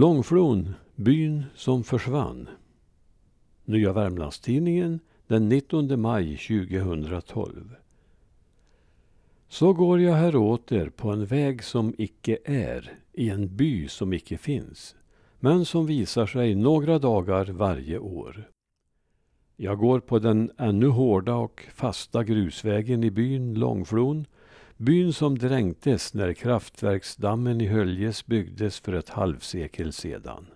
Långflon, byn som försvann. Nya Värmlandstidningen den 19 maj 2012. Så går jag här åter på en väg som icke är, i en by som icke finns, men som visar sig några dagar varje år. Jag går på den ännu hårda och fasta grusvägen i byn Långflon, byn som dränktes när kraftverksdammen i Höljes byggdes för ett halvsekel sedan.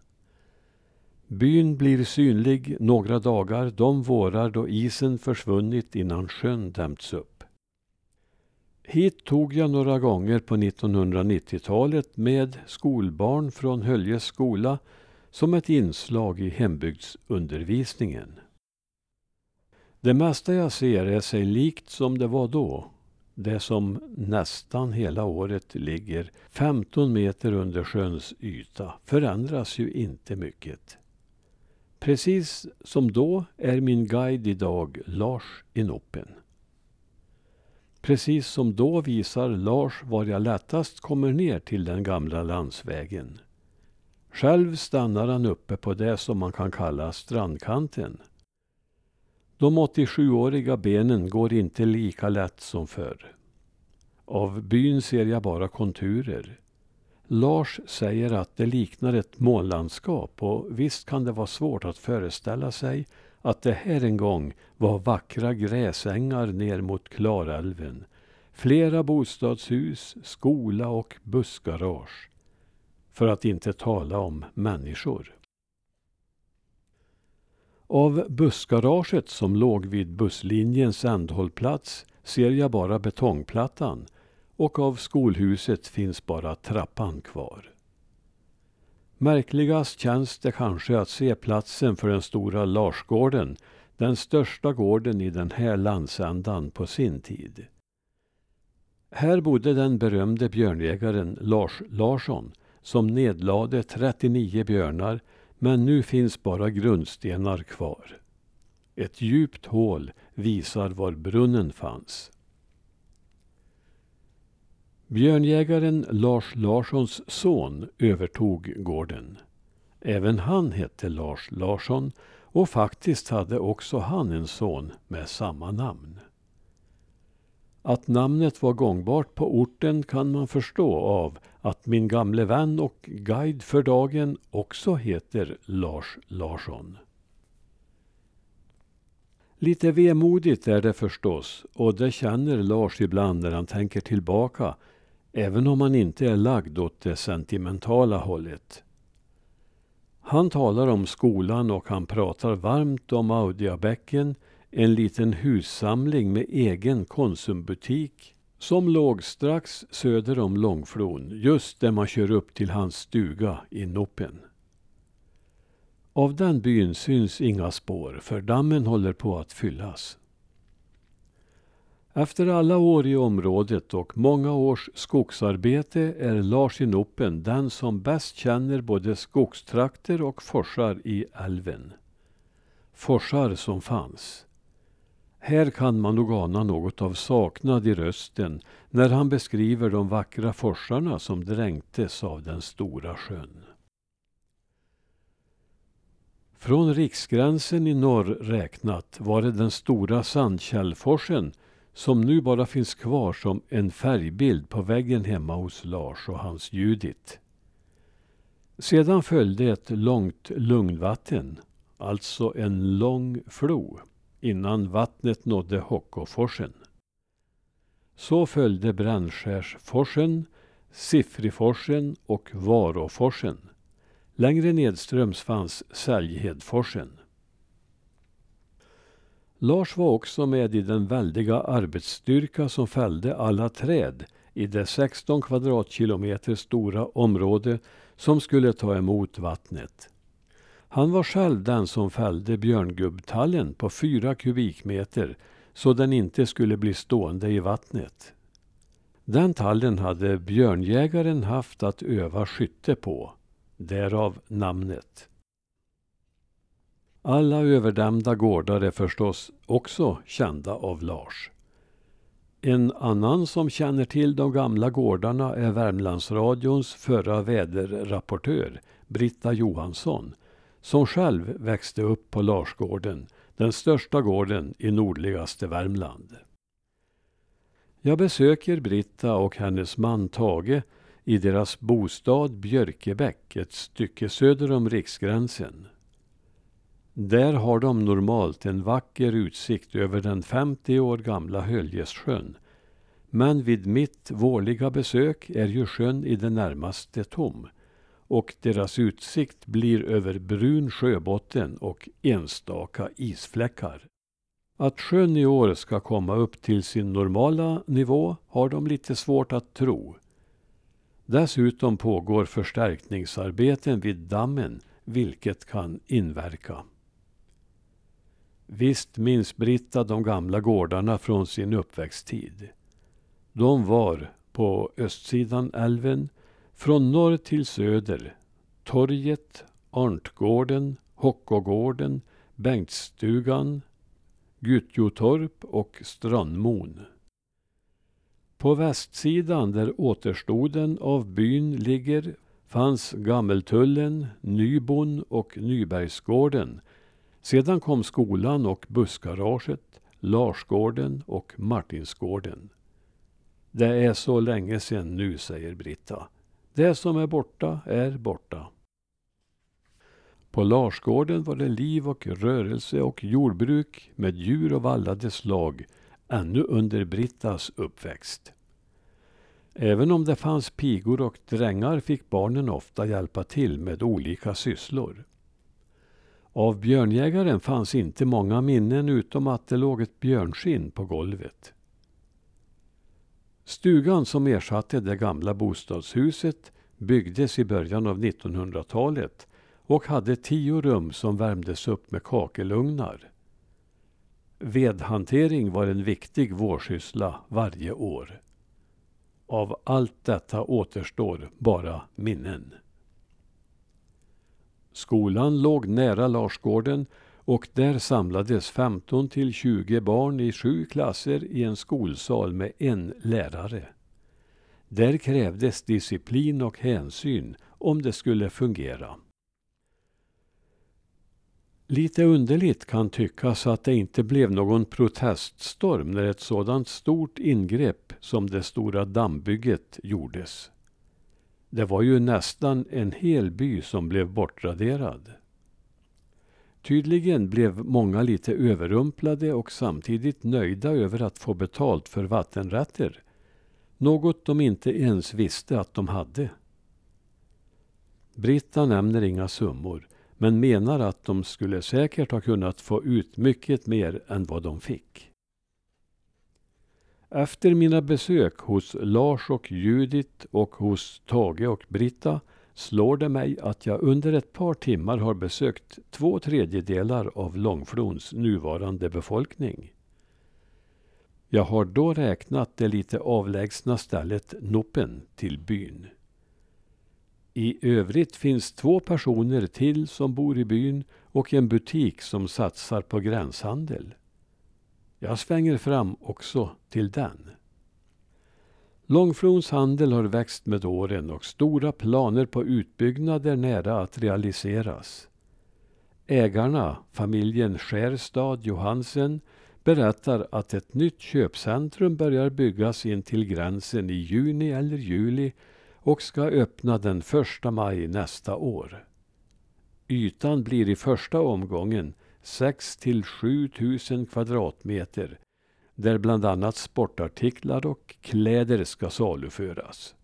Byn blir synlig några dagar de vårar då isen försvunnit innan sjön dämts upp. Hit tog jag några gånger på 1990-talet med skolbarn från Höljes skola som ett inslag i hembygdsundervisningen. Det mesta jag ser är sig likt som det var då. Det som nästan hela året ligger 15 meter under sjöns yta förändras ju inte mycket. Precis som då är min guide idag Lars i Noppen. Precis som då visar Lars var jag lättast kommer ner till den gamla landsvägen. Själv stannar han uppe på det som man kan kalla strandkanten. De 87-åriga benen går inte lika lätt som förr. Av byn ser jag bara konturer. Lars säger att det liknar ett månlandskap och visst kan det vara svårt att föreställa sig att det här en gång var vackra gräsängar ner mot Klarälven. Flera bostadshus, skola och bussgarage. För att inte tala om människor. Av bussgaraget som låg vid busslinjens ändhållplats ser jag bara betongplattan och av skolhuset finns bara trappan kvar. Märkligast känns det kanske att se platsen för den stora Larsgården, den största gården i den här landsändan på sin tid. Här bodde den berömde björnjägaren Lars Larsson som nedlade 39 björnar men nu finns bara grundstenar kvar. Ett djupt hål visar var brunnen fanns. Björnjägaren Lars Larssons son övertog gården. Även han hette Lars Larsson och faktiskt hade också han en son med samma namn. Att namnet var gångbart på orten kan man förstå av att min gamle vän och guide för dagen också heter Lars Larsson. Lite vemodigt är det förstås och det känner Lars ibland när han tänker tillbaka även om han inte är lagd åt det sentimentala hållet. Han talar om skolan och han pratar varmt om Audiabäcken, en liten hussamling med egen Konsumbutik som låg strax söder om Långflon, just där man kör upp till hans stuga i Noppen. Av den byn syns inga spår, för dammen håller på att fyllas. Efter alla år i området och många års skogsarbete är Lars i Noppen den som bäst känner både skogstrakter och forsar i älven. Forsar som fanns. Här kan man nog ana något av saknad i rösten när han beskriver de vackra forsarna som dränktes av den stora sjön. Från riksgränsen i norr räknat var det den stora Sandkällforsen som nu bara finns kvar som en färgbild på väggen hemma hos Lars och hans Judit. Sedan följde ett långt lugnvatten, alltså en lång flo, innan vattnet nådde Hockoforsen. Så följde Brännskärsforsen, Siffriforsen och Varåforsen. Längre nedströms fanns Säljhedforsen. Lars var också med i den väldiga arbetsstyrka som fällde alla träd i det 16 kvadratkilometer stora område som skulle ta emot vattnet. Han var själv den som fällde björngubbtallen på fyra kubikmeter så den inte skulle bli stående i vattnet. Den tallen hade björnjägaren haft att öva skytte på, därav namnet. Alla överdämda gårdar är förstås också kända av Lars. En annan som känner till de gamla gårdarna är Värmlandsradions förra väderrapportör Britta Johansson som själv växte upp på Larsgården, den största gården i nordligaste Värmland. Jag besöker Britta och hennes man Tage i deras bostad Björkebäck ett stycke söder om riksgränsen. Där har de normalt en vacker utsikt över den 50 år gamla Höljesjön. Men vid mitt vårliga besök är ju sjön i det närmaste tom och deras utsikt blir över brun sjöbotten och enstaka isfläckar. Att sjön i år ska komma upp till sin normala nivå har de lite svårt att tro. Dessutom pågår förstärkningsarbeten vid dammen vilket kan inverka. Visst minns Britta de gamla gårdarna från sin uppväxttid. De var på östsidan älven, från norr till söder, torget, Arntgården, Hockogården, Bengtsstugan, Gyttjotorp och Strandmon. På västsidan där återstoden av byn ligger fanns Gammeltullen, Nybon och Nybergsgården sedan kom skolan och bussgaraget, Larsgården och Martinsgården. Det är så länge sedan nu, säger Britta. Det som är borta är borta. På Larsgården var det liv och rörelse och jordbruk med djur av alla de slag ännu under Brittas uppväxt. Även om det fanns pigor och drängar fick barnen ofta hjälpa till med olika sysslor. Av björnjägaren fanns inte många minnen utom att det låg ett björnskinn på golvet. Stugan som ersatte det gamla bostadshuset byggdes i början av 1900-talet och hade tio rum som värmdes upp med kakelugnar. Vedhantering var en viktig vårsyssla varje år. Av allt detta återstår bara minnen. Skolan låg nära Larsgården och där samlades 15 till 20 barn i sju klasser i en skolsal med en lärare. Där krävdes disciplin och hänsyn om det skulle fungera. Lite underligt kan tyckas att det inte blev någon proteststorm när ett sådant stort ingrepp som det stora dammbygget gjordes. Det var ju nästan en hel by som blev bortraderad. Tydligen blev många lite överrumplade och samtidigt nöjda över att få betalt för vattenrätter. Något de inte ens visste att de hade. Britta nämner inga summor men menar att de skulle säkert ha kunnat få ut mycket mer än vad de fick. Efter mina besök hos Lars och Judit och hos Tage och Britta slår det mig att jag under ett par timmar har besökt två tredjedelar av Långflons nuvarande befolkning. Jag har då räknat det lite avlägsna stället Noppen till byn. I övrigt finns två personer till som bor i byn och en butik som satsar på gränshandel. Jag svänger fram också till den. Långflons handel har växt med åren och stora planer på utbyggnad är nära att realiseras. Ägarna, familjen Skärstad Johansen, berättar att ett nytt köpcentrum börjar byggas in till gränsen i juni eller juli och ska öppna den 1 maj nästa år. Ytan blir i första omgången 6 till 7 000 kvadratmeter där bland annat sportartiklar och kläder ska saluföras.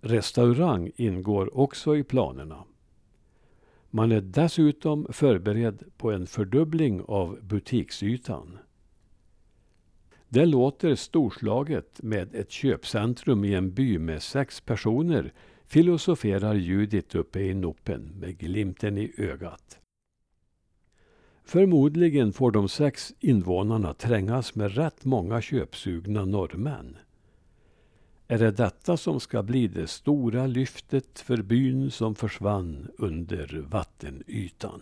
Restaurang ingår också i planerna. Man är dessutom förberedd på en fördubbling av butiksytan. Det låter storslaget med ett köpcentrum i en by med sex personer filosoferar Judit uppe i noppen med glimten i ögat. Förmodligen får de sex invånarna trängas med rätt många köpsugna norrmän. Är det detta som ska bli det stora lyftet för byn som försvann under vattenytan?